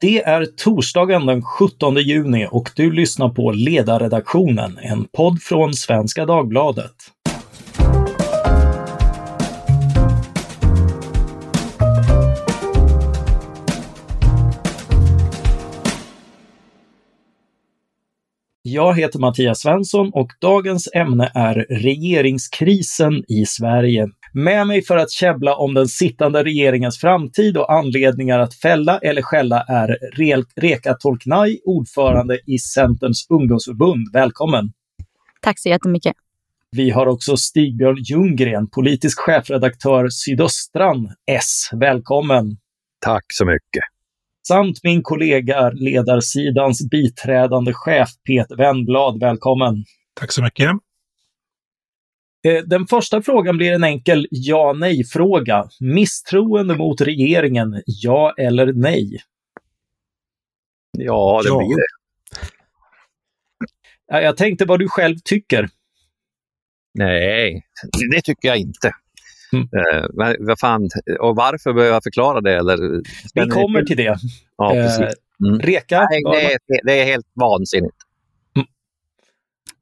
Det är torsdagen den 17 juni och du lyssnar på Ledarredaktionen, en podd från Svenska Dagbladet. Jag heter Mattias Svensson och dagens ämne är regeringskrisen i Sverige. Med mig för att käbbla om den sittande regeringens framtid och anledningar att fälla eller skälla är Reka Tolknaj, ordförande i Centerns ungdomsförbund. Välkommen! Tack så jättemycket! Vi har också Stigbjörn Ljunggren, politisk chefredaktör Sydöstran S. Välkommen! Tack så mycket! samt min kollega Ledarsidans biträdande chef Peter Wennblad. Välkommen! Tack så mycket! Eh, den första frågan blir en enkel ja-nej-fråga. Misstroende mot regeringen, ja eller nej? Ja, det ja. blir det. Jag tänkte vad du själv tycker. Nej, det tycker jag inte. Mm. Uh, vad fan, och varför behöver jag förklara det? Eller? Vi kommer till det. Ja, precis. Eh, mm. Reka? Nej, det, är, det är helt vansinnigt.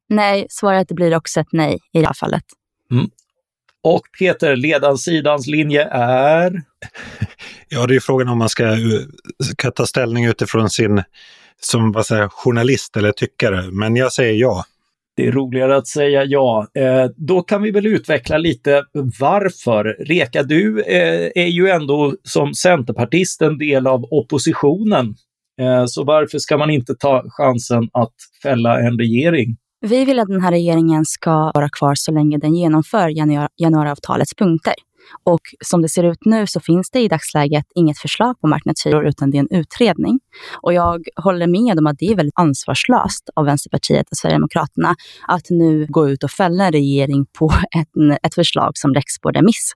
Nej, svaret blir också ett nej i det här fallet. Mm. Och Peter, ledarsidans linje är? Ja, det är frågan om man ska, ska ta ställning utifrån sin som vad säger, journalist eller tyckare, men jag säger ja. Det är roligare att säga ja. Eh, då kan vi väl utveckla lite varför. Reka, du eh, är ju ändå som centerpartist en del av oppositionen. Eh, så varför ska man inte ta chansen att fälla en regering? Vi vill att den här regeringen ska vara kvar så länge den genomför januariavtalets punkter. Och som det ser ut nu så finns det i dagsläget inget förslag på marknadshyror utan det är en utredning. Och jag håller med om att det är väldigt ansvarslöst av Vänsterpartiet och Sverigedemokraterna att nu gå ut och fälla en regering på ett, ett förslag som läggs på remiss.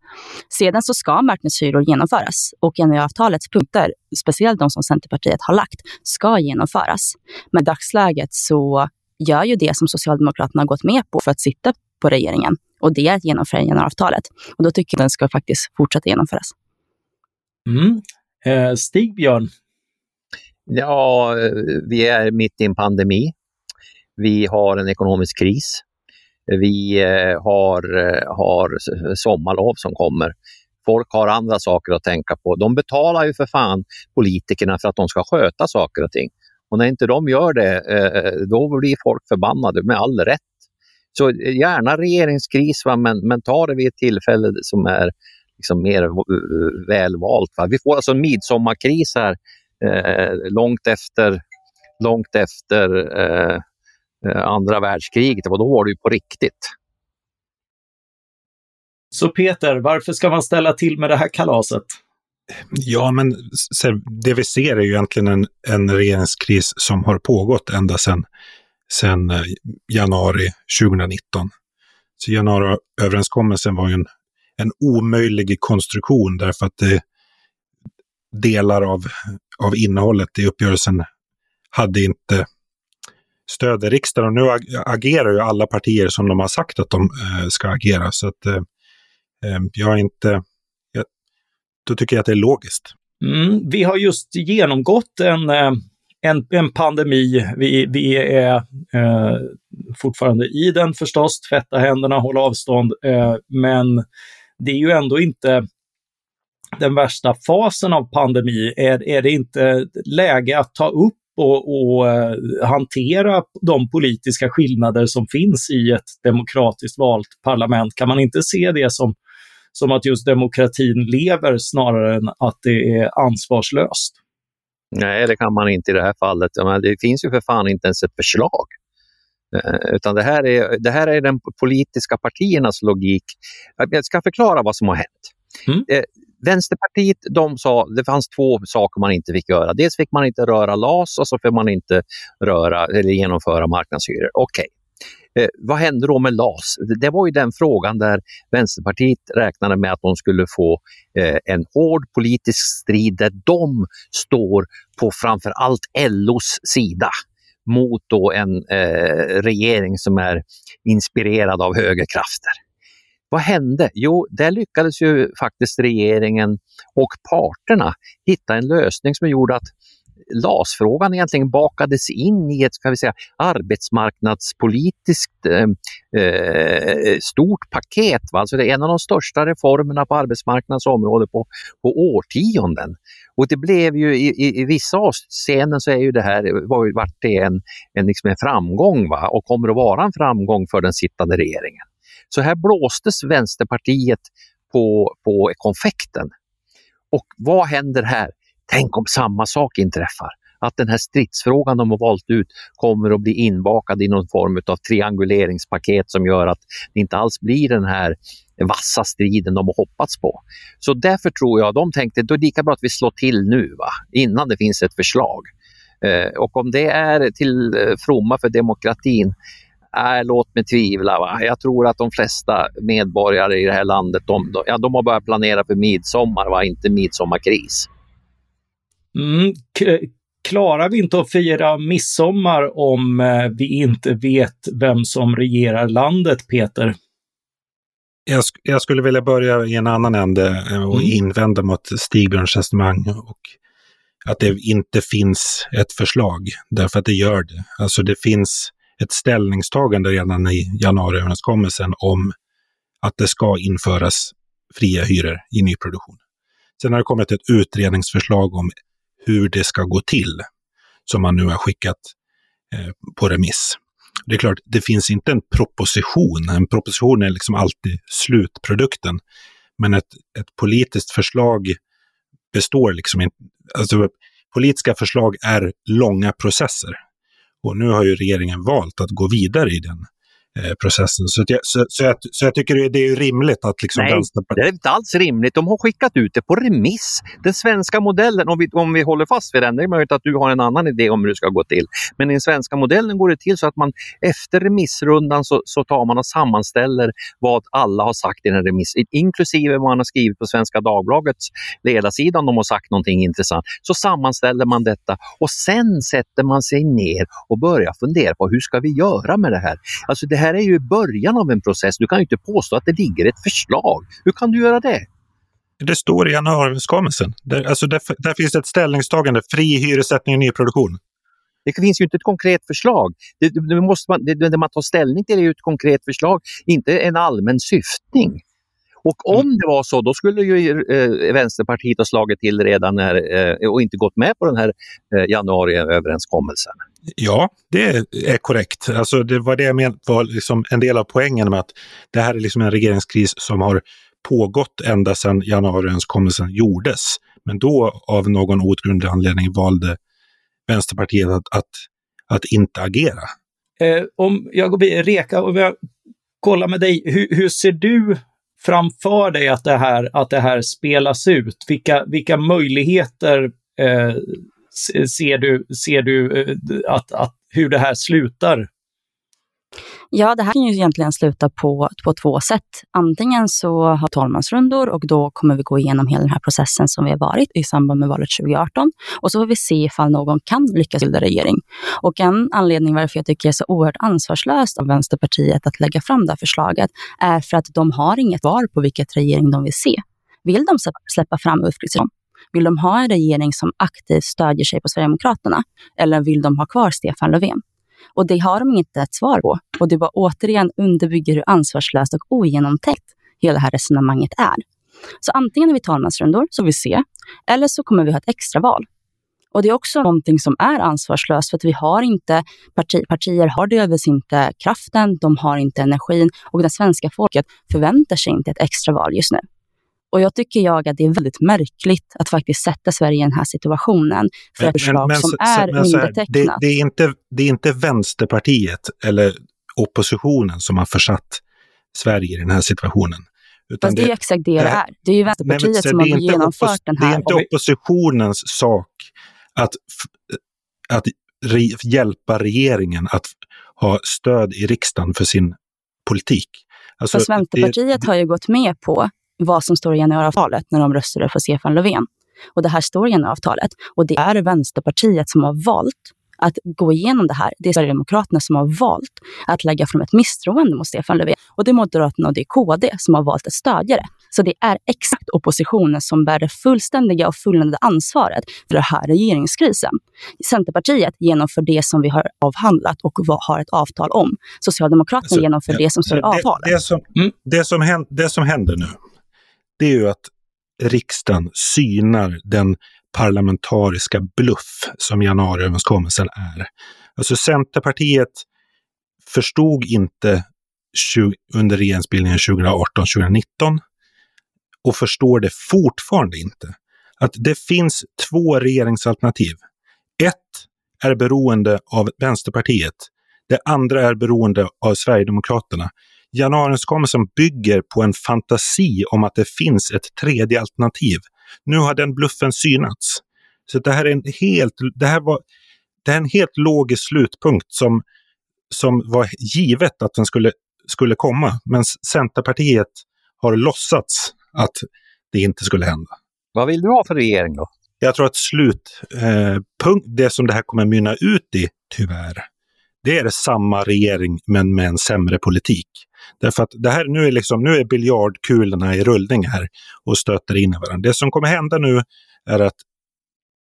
Sedan så ska marknadshyror genomföras och januariavtalets punkter, speciellt de som Centerpartiet har lagt, ska genomföras. Men i dagsläget så gör ju det som Socialdemokraterna har gått med på för att sitta på regeringen och det är att genomföra januariavtalet. Och då tycker jag att den ska faktiskt fortsätta genomföras. Mm. Eh, Stigbjörn? Ja, vi är mitt i en pandemi. Vi har en ekonomisk kris. Vi eh, har, eh, har sommarlov som kommer. Folk har andra saker att tänka på. De betalar ju för fan politikerna för att de ska sköta saker och ting. Och när inte de gör det, eh, då blir folk förbannade med all rätt. Så eh, gärna regeringskris, va? Men, men ta det vid ett tillfälle som är liksom mer eh, välvalt. Va? Vi får alltså en midsommarkris här eh, långt efter, långt efter eh, eh andra världskriget. Och då var det ju på riktigt. Så Peter, varför ska man ställa till med det här kalaset? Ja, men det vi ser är ju egentligen en, en regeringskris som har pågått ända sedan sen eh, januari 2019. Så januariöverenskommelsen var ju en, en omöjlig konstruktion därför att det, delar av, av innehållet i uppgörelsen hade inte stöd i riksdagen. Och nu agerar ju alla partier som de har sagt att de eh, ska agera. Så att eh, eh jag är inte... Då tycker jag att det är logiskt. Mm, vi har just genomgått en eh, en, en pandemi. Vi, vi är eh, fortfarande i den förstås, tvätta händerna, hålla avstånd, eh, men det är ju ändå inte den värsta fasen av pandemi. Är, är det inte läge att ta upp och, och eh, hantera de politiska skillnader som finns i ett demokratiskt valt parlament? Kan man inte se det som, som att just demokratin lever snarare än att det är ansvarslöst? Nej, det kan man inte i det här fallet. Det finns ju för fan inte ens ett förslag. Eh, utan det här, är, det här är den politiska partiernas logik. Jag ska förklara vad som har hänt. Mm. Eh, Vänsterpartiet de sa det fanns två saker man inte fick göra. Dels fick man inte röra LAS och så fick man inte röra eller genomföra marknadshyror. Okej, Eh, vad hände då med LAS? Det var ju den frågan där Vänsterpartiet räknade med att de skulle få eh, en hård politisk strid där de står på framför allt LOs sida mot då en eh, regering som är inspirerad av högerkrafter. Vad hände? Jo, där lyckades ju faktiskt regeringen och parterna hitta en lösning som gjorde att LAS-frågan egentligen bakades in i ett ska vi säga, arbetsmarknadspolitiskt eh, eh, stort paket. Va? Alltså det är en av de största reformerna på arbetsmarknadens område på, på årtionden. Och det blev ju i, i, i vissa avseenden så är ju det här var vart det en, en, liksom en framgång va? och kommer att vara en framgång för den sittande regeringen. Så här blåstes Vänsterpartiet på, på konfekten. Och vad händer här? Tänk om samma sak inträffar. Att den här stridsfrågan de har valt ut kommer att bli inbakad i någon form av trianguleringspaket som gör att det inte alls blir den här vassa striden de har hoppats på. Så därför tror jag de tänkte att det är lika bra att vi slår till nu, va? innan det finns ett förslag. Eh, och om det är till eh, fromma för demokratin, äh, låt mig tvivla. Va? Jag tror att de flesta medborgare i det här landet, de, de, ja, de har börjat planera för midsommar, va? inte midsommarkris. Mm, klarar vi inte att fira midsommar om eh, vi inte vet vem som regerar landet, Peter? Jag, jag skulle vilja börja i en annan ände eh, och mm. invända mot Stigbjörns resonemang och att det inte finns ett förslag, därför att det gör det. Alltså det finns ett ställningstagande redan i januariöverenskommelsen om att det ska införas fria hyror i nyproduktion. Sen har det kommit ett utredningsförslag om hur det ska gå till, som man nu har skickat eh, på remiss. Det är klart, det finns inte en proposition. En proposition är liksom alltid slutprodukten. Men ett, ett politiskt förslag består liksom inte... Alltså, politiska förslag är långa processer. Och nu har ju regeringen valt att gå vidare i den processen. Så jag, så, så, jag, så jag tycker det är rimligt att liksom Nej, Vänsterpartiet... det är inte alls rimligt. De har skickat ut det på remiss. Den svenska modellen, om vi, om vi håller fast vid den, det är möjligt att du har en annan idé om hur det ska gå till. Men i den svenska modellen går det till så att man efter remissrundan så, så tar man och sammanställer vad alla har sagt i den remissen, inklusive vad man har skrivit på Svenska Dagbladets ledarsida om de har sagt någonting intressant. Så sammanställer man detta och sen sätter man sig ner och börjar fundera på hur ska vi göra med det här? Alltså det här är ju början av en process. Du kan ju inte påstå att det ligger ett förslag. Hur kan du göra det? Det står i januariöverenskommelsen. Där, alltså där, där finns ett ställningstagande, fri hyressättning i nyproduktion. Det finns ju inte ett konkret förslag. Det, det, måste man, det, det man tar ställning till är ju ett konkret förslag, inte en allmän syftning. Och om mm. det var så, då skulle ju eh, Vänsterpartiet ha slagit till redan när, eh, och inte gått med på den här eh, januariöverenskommelsen. Ja, det är korrekt. Alltså det var det jag menade var liksom en del av poängen med att det här är liksom en regeringskris som har pågått ända sedan januariöverenskommelsen gjordes. Men då av någon outgrundlig anledning valde Vänsterpartiet att, att, att inte agera. Eh, om jag går Reka, om jag kollar med dig, hur, hur, ser du framför dig att det här, att det här spelas ut? Vilka, vilka möjligheter eh, ser du, ser du eh, att, att, hur det här slutar? Ja, det här kan ju egentligen sluta på, på två sätt. Antingen så har talmansrundor och då kommer vi gå igenom hela den här processen som vi har varit i samband med valet 2018 och så får vi se ifall någon kan lyckas bilda regering. Och en anledning varför jag tycker det är så oerhört ansvarslöst av Vänsterpartiet att lägga fram det här förslaget är för att de har inget val på vilket regering de vill se. Vill de släppa fram Ulf Kristersson? Vill de ha en regering som aktivt stödjer sig på Sverigedemokraterna? Eller vill de ha kvar Stefan Löfven? Och det har de inte ett svar på. Och det bara återigen underbygger hur ansvarslöst och ogenomtänkt hela det här resonemanget är. Så antingen har vi talmansrundor, så vi se, eller så kommer vi ha ett extraval. Och det är också någonting som är ansvarslöst för att vi har inte, parti, partier har delvis inte kraften, de har inte energin och det svenska folket förväntar sig inte ett extraval just nu. Och jag tycker jag att det är väldigt märkligt att faktiskt sätta Sverige i den här situationen för ett förslag men, men, som är men, undertecknat. Det, det, är inte, det är inte Vänsterpartiet eller oppositionen som har försatt Sverige i den här situationen. Utan Fast det, är exakt det det är. Det är ju Vänsterpartiet nej, som har genomfört den här. Det är inte oppositionens sak att, att re, hjälpa regeringen att ha stöd i riksdagen för sin politik. Alltså, Fast Vänsterpartiet det, har ju gått med på vad som står i januariavtalet när de röstade för Stefan Löfven. Och det här står i januariavtalet. Och det är Vänsterpartiet som har valt att gå igenom det här. Det är Sverigedemokraterna som har valt att lägga fram ett misstroende mot Stefan Löfven. Och det är Moderaterna och det är KD som har valt att stödja det. Så det är exakt oppositionen som bär det fullständiga och fulländade ansvaret för den här regeringskrisen. Centerpartiet genomför det som vi har avhandlat och har ett avtal om. Socialdemokraterna alltså, genomför det som står i avtalet. Det, det, som, mm. det, som händer, det som händer nu, det är ju att riksdagen synar den parlamentariska bluff som januariöverenskommelsen är. Alltså Centerpartiet förstod inte under regeringsbildningen 2018-2019 och förstår det fortfarande inte. Att det finns två regeringsalternativ. Ett är beroende av Vänsterpartiet. Det andra är beroende av Sverigedemokraterna. Januariöverenskommelsen bygger på en fantasi om att det finns ett tredje alternativ. Nu har den bluffen synats. Så det här är en helt, det här var, det är en helt logisk slutpunkt som, som var givet att den skulle, skulle komma. Men Centerpartiet har låtsats att det inte skulle hända. Vad vill du ha för regering då? Jag tror att slutpunkt, eh, det som det här kommer mynna ut i, tyvärr, det är samma regering men med en sämre politik. Därför att det här, nu är, liksom, nu är biljardkulorna i rullning här och stöter in i varandra. Det som kommer hända nu är att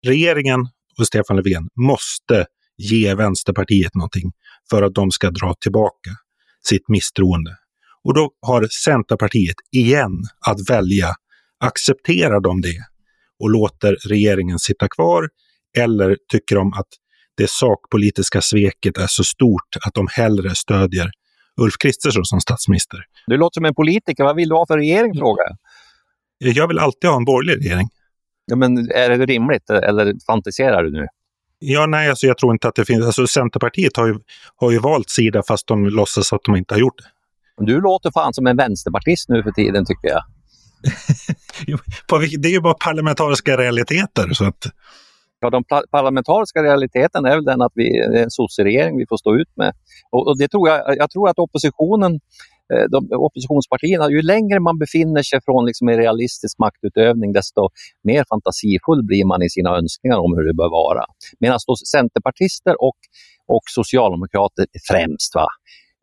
regeringen och Stefan Löfven måste ge Vänsterpartiet någonting för att de ska dra tillbaka sitt misstroende. Och då har Centerpartiet igen att välja. Accepterar de det och låter regeringen sitta kvar eller tycker de att det sakpolitiska sveket är så stort att de hellre stödjer Ulf Kristersson som statsminister. Du låter som en politiker. Vad vill du ha för regering, frågar jag. Jag vill alltid ha en borgerlig regering. Ja, men är det rimligt eller fantiserar du nu? Ja, nej, alltså jag tror inte att det finns... Alltså Centerpartiet har ju, har ju valt sida fast de låtsas att de inte har gjort det. Du låter fan som en vänsterpartist nu för tiden, tycker jag. det är ju bara parlamentariska realiteter. Så att... Ja, de parlamentariska realiteten är väl den att vi är en sosseregering vi får stå ut med. Och, och, det tror jag, jag tror att oppositionen, eh, de, oppositionspartierna, ju längre man befinner sig från liksom en realistisk maktutövning, desto mer fantasifull blir man i sina önskningar om hur det bör vara. Medan centerpartister och, och socialdemokrater främst, va,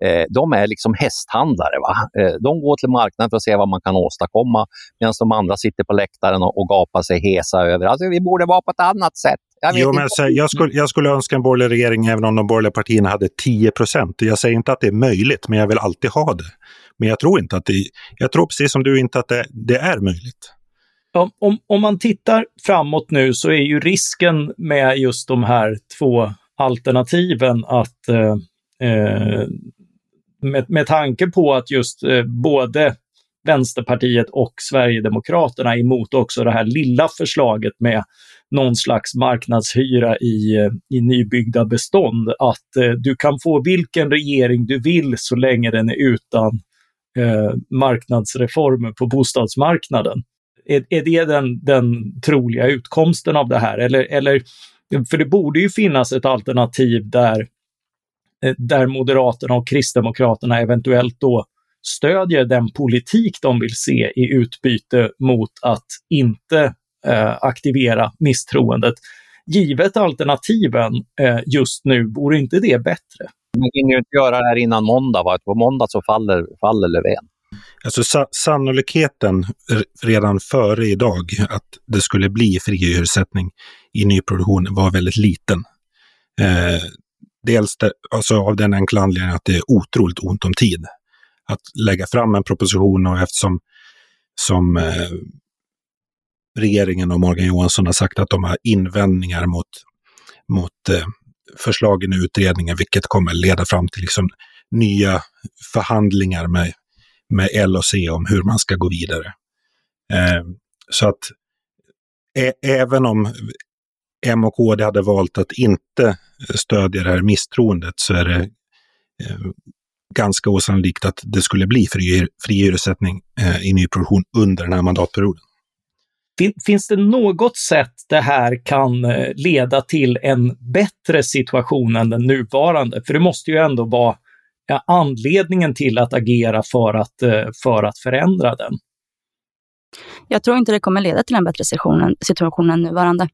eh, de är liksom hästhandlare. Va? Eh, de går till marknaden för att se vad man kan åstadkomma medan de andra sitter på läktaren och, och gapar sig hesa över att alltså, vi borde vara på ett annat sätt. Jag, jo, men så, jag, skulle, jag skulle önska en borgerlig regering även om de borgerliga partierna hade 10 procent. Jag säger inte att det är möjligt, men jag vill alltid ha det. Men jag tror inte att det, jag tror precis som du inte att det, det är möjligt. Om, om man tittar framåt nu så är ju risken med just de här två alternativen att eh, eh med, med tanke på att just eh, både Vänsterpartiet och Sverigedemokraterna är emot också det här lilla förslaget med någon slags marknadshyra i, eh, i nybyggda bestånd. Att eh, du kan få vilken regering du vill så länge den är utan eh, marknadsreformer på bostadsmarknaden. Är, är det den, den troliga utkomsten av det här? Eller, eller, för det borde ju finnas ett alternativ där där Moderaterna och Kristdemokraterna eventuellt då stödjer den politik de vill se i utbyte mot att inte eh, aktivera misstroendet. Givet alternativen eh, just nu, vore inte det bättre? Man hinner ju inte göra det här innan måndag, va? på måndag så faller, faller Löfven. Alltså sa sannolikheten redan före idag att det skulle bli fri hyressättning i nyproduktion var väldigt liten. Eh, Dels det, alltså av den enkla anledningen att det är otroligt ont om tid att lägga fram en proposition och eftersom som, eh, regeringen och Morgan Johansson har sagt att de har invändningar mot, mot eh, förslagen i utredningen, vilket kommer leda fram till liksom, nya förhandlingar med, med L och C om hur man ska gå vidare. Eh, så att ä, även om M och KD hade valt att inte stödja det här misstroendet så är det eh, ganska osannolikt att det skulle bli fri, fri hyressättning eh, i nyproduktion under den här mandatperioden. Finns det något sätt det här kan eh, leda till en bättre situation än den nuvarande? För det måste ju ändå vara anledningen till att agera för att, för att förändra den. Jag tror inte det kommer leda till en bättre situation än nuvarande.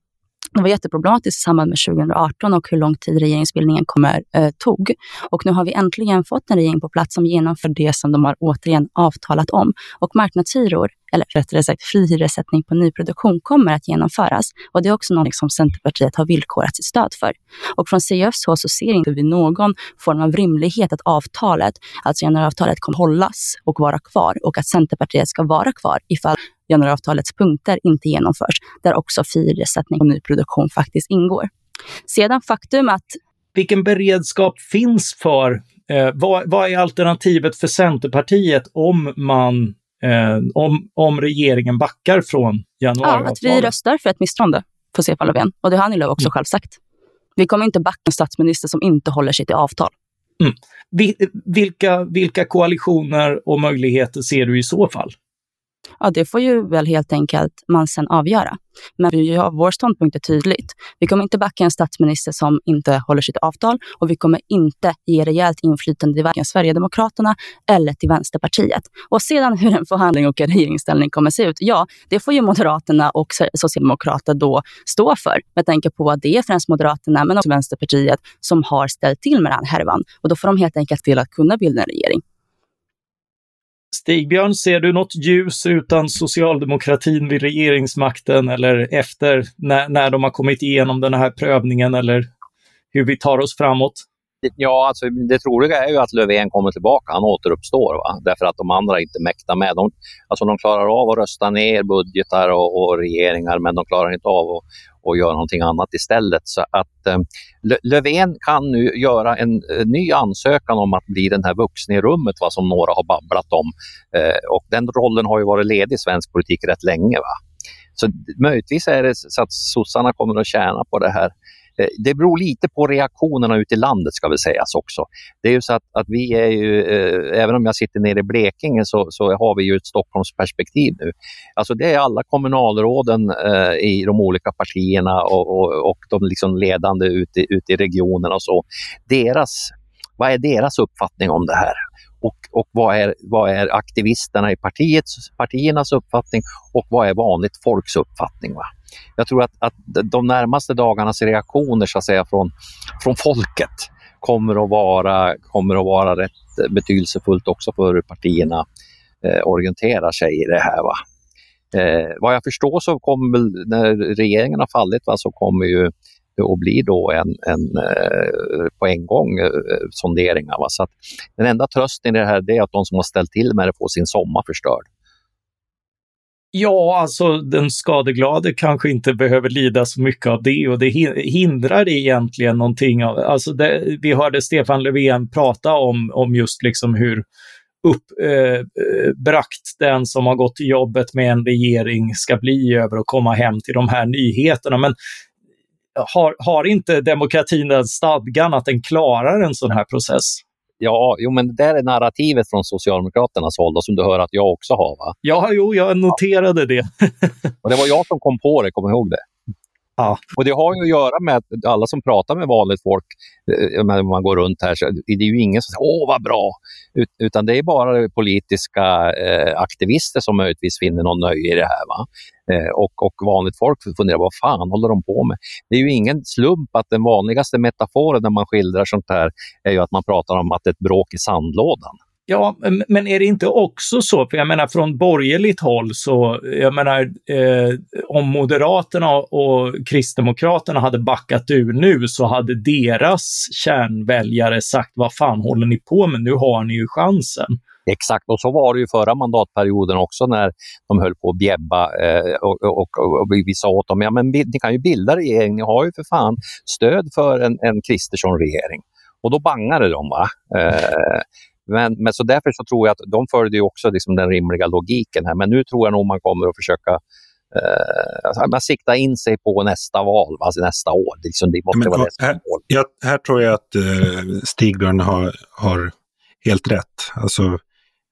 Det var jätteproblematiskt i samband med 2018 och hur lång tid regeringsbildningen kommer, eh, tog. Och nu har vi äntligen fått en regering på plats som genomför det som de har återigen avtalat om. Och marknadshyror, eller rättare sagt fri hyressättning på nyproduktion, kommer att genomföras. Och det är också något som Centerpartiet har villkorat sitt stöd för. Och från CFs håll så ser inte vi någon form av rimlighet att avtalet, alltså januariavtalet, kommer hållas och vara kvar och att Centerpartiet ska vara kvar ifall januariavtalets punkter inte genomförs, där också hyressättning och nyproduktion faktiskt ingår. Sedan faktum att... Vilken beredskap finns för, eh, vad, vad, är alternativet för Centerpartiet om man eh, om, om regeringen backar från januariavtalet? Ja, att vi röstar för ett misstroende för Stefan Löfven. Och det har Annie Lööf också mm. själv sagt. Vi kommer inte backa en statsminister som inte håller sig till avtal. Mm. Vilka, vilka koalitioner och möjligheter ser du i så fall? Ja, det får ju väl helt enkelt man sen avgöra. Men vi har, vår ståndpunkt är tydligt. Vi kommer inte backa en statsminister som inte håller sitt avtal och vi kommer inte ge rejält inflytande till varken Sverigedemokraterna eller till Vänsterpartiet. Och sedan hur en förhandling och en regeringsställning kommer se ut, ja, det får ju Moderaterna och Socialdemokraterna då stå för. Med tanke på att det är främst Moderaterna, men också Vänsterpartiet, som har ställt till med den här härvan. Och då får de helt enkelt till att kunna bilda en regering. Stigbjörn, ser du något ljus utan socialdemokratin vid regeringsmakten eller efter när, när de har kommit igenom den här prövningen eller hur vi tar oss framåt? Ja, alltså, det troliga är ju att Löfven kommer tillbaka, han återuppstår, va? därför att de andra inte mäktar med. De, alltså, de klarar av att rösta ner budgetar och, och regeringar, men de klarar inte av att, och göra någonting annat istället. Så att eh, Löfven kan nu göra en, en, ny ansökan om att bli den här vuxne i rummet, va, som några har babblat om. Eh, och den rollen har ju varit ledig i svensk politik rätt länge. Va? Så möjligtvis är det så att sossarna kommer att tjäna på det här Eh, det beror lite på reaktionerna ute i landet ska väl sägas också. Det är ju så att, att vi är ju, eh, även om jag sitter nere i Blekinge så, så har vi ju ett Stockholmsperspektiv nu. Alltså det är alla kommunalråden eh, i de olika partierna och, och, och de liksom ledande ute, ute i regionerna och så. Deras, vad är deras uppfattning om det här? Och, och vad, är, vad är aktivisterna i partiets, partiernas uppfattning och vad är vanligt folks uppfattning. Va? Jag tror att, att de närmaste dagarnas reaktioner så att säga, från, från folket kommer att, vara, kommer att vara rätt betydelsefullt också för hur partierna eh, orienterar sig i det här. Va? Eh, vad jag förstår så kommer när regeringen har fallit, va, så kommer ju och blir då en, en eh, på en gång eh, sonderingar. Va? Så att den enda trösten i det här är att de som har ställt till med det får sin sommar förstörd. Ja, alltså den skadeglade kanske inte behöver lida så mycket av det och det hindrar det egentligen någonting. Av, alltså det, vi hörde Stefan Löfven prata om, om just liksom hur uppbragt eh, den som har gått till jobbet med en regering ska bli över att komma hem till de här nyheterna. Men har, har inte demokratin den stadgan att den klarar en sån här process? Ja, jo, men det där är narrativet från Socialdemokraternas håll då, som du hör att jag också har. Va? Ja, jo, jag noterade det. och det var jag som kom på det, kom ihåg det. Ja. Och det har ju att göra med att alla som pratar med vanligt folk, eh, när man går runt här, så det är ju ingen som säger åh vad bra, utan det är bara politiska eh, aktivister som möjligtvis finner någon nöje i det här. Va? Eh, och, och vanligt folk funderar, vad fan håller de på med? Det är ju ingen slump att den vanligaste metaforen när man skildrar sånt här är ju att man pratar om att det är ett bråk i sandlådan. Ja, men är det inte också så, för jag menar från borgerligt håll så, jag menar eh, om Moderaterna och Kristdemokraterna hade backat ur nu så hade deras kärnväljare sagt vad fan håller ni på med, nu har ni ju chansen. Exakt, och så var det ju förra mandatperioden också när de höll på att bjäbba eh, och, och, och, och, vi sa åt dem, ja men ni kan ju bilda regering, ni har ju för fan stöd för en, en Kristersson-regering. Och då bangade de. Va? Eh, men, men så därför så tror jag att de följde också liksom den rimliga logiken här. Men nu tror jag nog man kommer att försöka eh, alltså man siktar in sig på nästa val, alltså nästa år. Liksom det måste men, vara här, ja, här tror jag att eh, Stigbjörn har, har helt rätt. Alltså,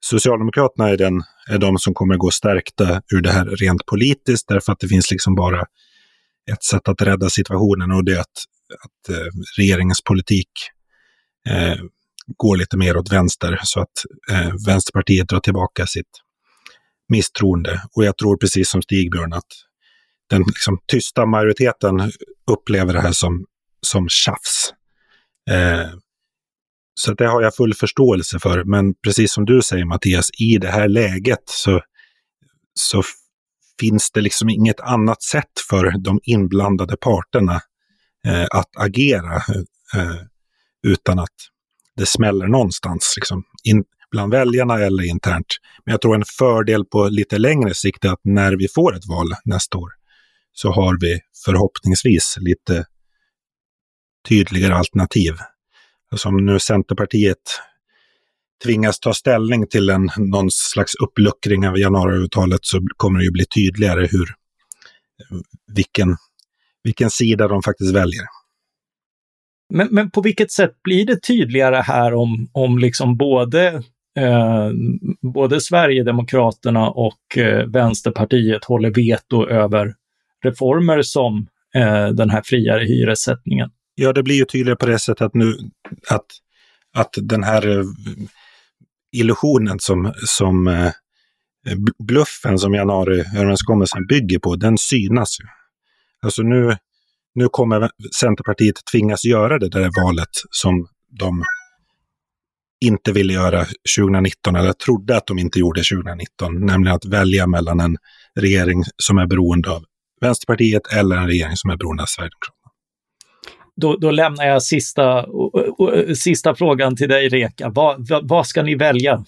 Socialdemokraterna är, den, är de som kommer gå stärkta ur det här rent politiskt, därför att det finns liksom bara ett sätt att rädda situationen och det är att, att eh, regeringens politik eh, går lite mer åt vänster så att eh, Vänsterpartiet drar tillbaka sitt misstroende. Och jag tror precis som Stigbjörn att den liksom, tysta majoriteten upplever det här som, som tjafs. Eh, så det har jag full förståelse för. Men precis som du säger Mattias, i det här läget så, så finns det liksom inget annat sätt för de inblandade parterna eh, att agera eh, utan att det smäller någonstans, liksom, in, bland väljarna eller internt. Men jag tror en fördel på lite längre sikt är att när vi får ett val nästa år så har vi förhoppningsvis lite tydligare alternativ. Alltså, Som nu Centerpartiet tvingas ta ställning till en, någon slags uppluckring av januariavtalet så kommer det ju bli tydligare hur, vilken, vilken sida de faktiskt väljer. Men, men på vilket sätt blir det tydligare här om, om liksom både, eh, både Sverigedemokraterna och eh, Vänsterpartiet håller veto över reformer som eh, den här friare hyressättningen? Ja, det blir ju tydligare på det sättet att nu att, att den här eh, illusionen som, som eh, bluffen som januariöverenskommelsen bygger på, den synas ju. Alltså nu, nu kommer Centerpartiet tvingas göra det där valet som de inte ville göra 2019, eller trodde att de inte gjorde 2019, nämligen att välja mellan en regering som är beroende av Vänsterpartiet eller en regering som är beroende av Sverigedemokraterna. Då, då lämnar jag sista, sista frågan till dig, Reka. Vad, vad, vad ska ni välja?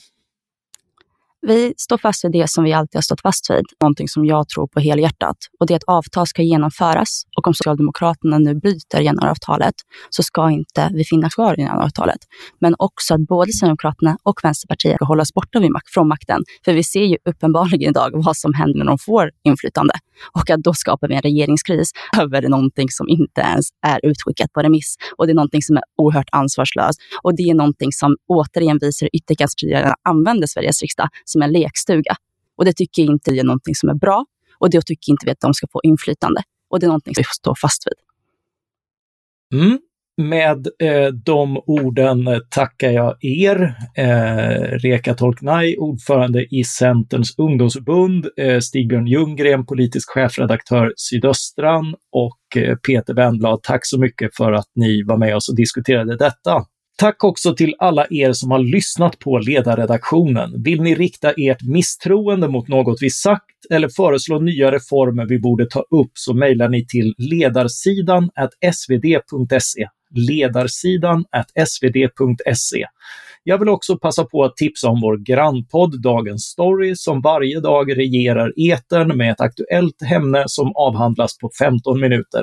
Vi står fast vid det som vi alltid har stått fast vid, någonting som jag tror på helhjärtat. Och det är att avtal ska genomföras och om Socialdemokraterna nu bryter januariavtalet så ska inte vi finnas kvar i januariavtalet. Men också att både Sverigedemokraterna och Vänsterpartiet ska hållas borta från makten. För vi ser ju uppenbarligen idag vad som händer när de får inflytande. Och att då skapar vi en regeringskris över någonting som inte ens är utskickat på remiss. Och det är någonting som är oerhört ansvarslöst. Och det är någonting som återigen visar hur ytterkantspartierna använder Sveriges riksdag som en lekstuga. Och det tycker inte vi är någonting som är bra och det tycker inte vi att de ska få inflytande. Och det är någonting som vi står fast vid. Mm. Med eh, de orden eh, tackar jag er, eh, Reka Tolknaj, ordförande i Centerns ungdomsförbund, eh, Stigbjörn Ljunggren, politisk chefredaktör Sydöstran och eh, Peter Wendblad. Tack så mycket för att ni var med oss och diskuterade detta. Tack också till alla er som har lyssnat på ledarredaktionen. Vill ni rikta ert misstroende mot något vi sagt eller föreslå nya reformer vi borde ta upp så mejlar ni till ledarsidan svd.se. Ledarsidan svd.se. Jag vill också passa på att tipsa om vår grannpodd Dagens Story som varje dag regerar etern med ett aktuellt ämne som avhandlas på 15 minuter.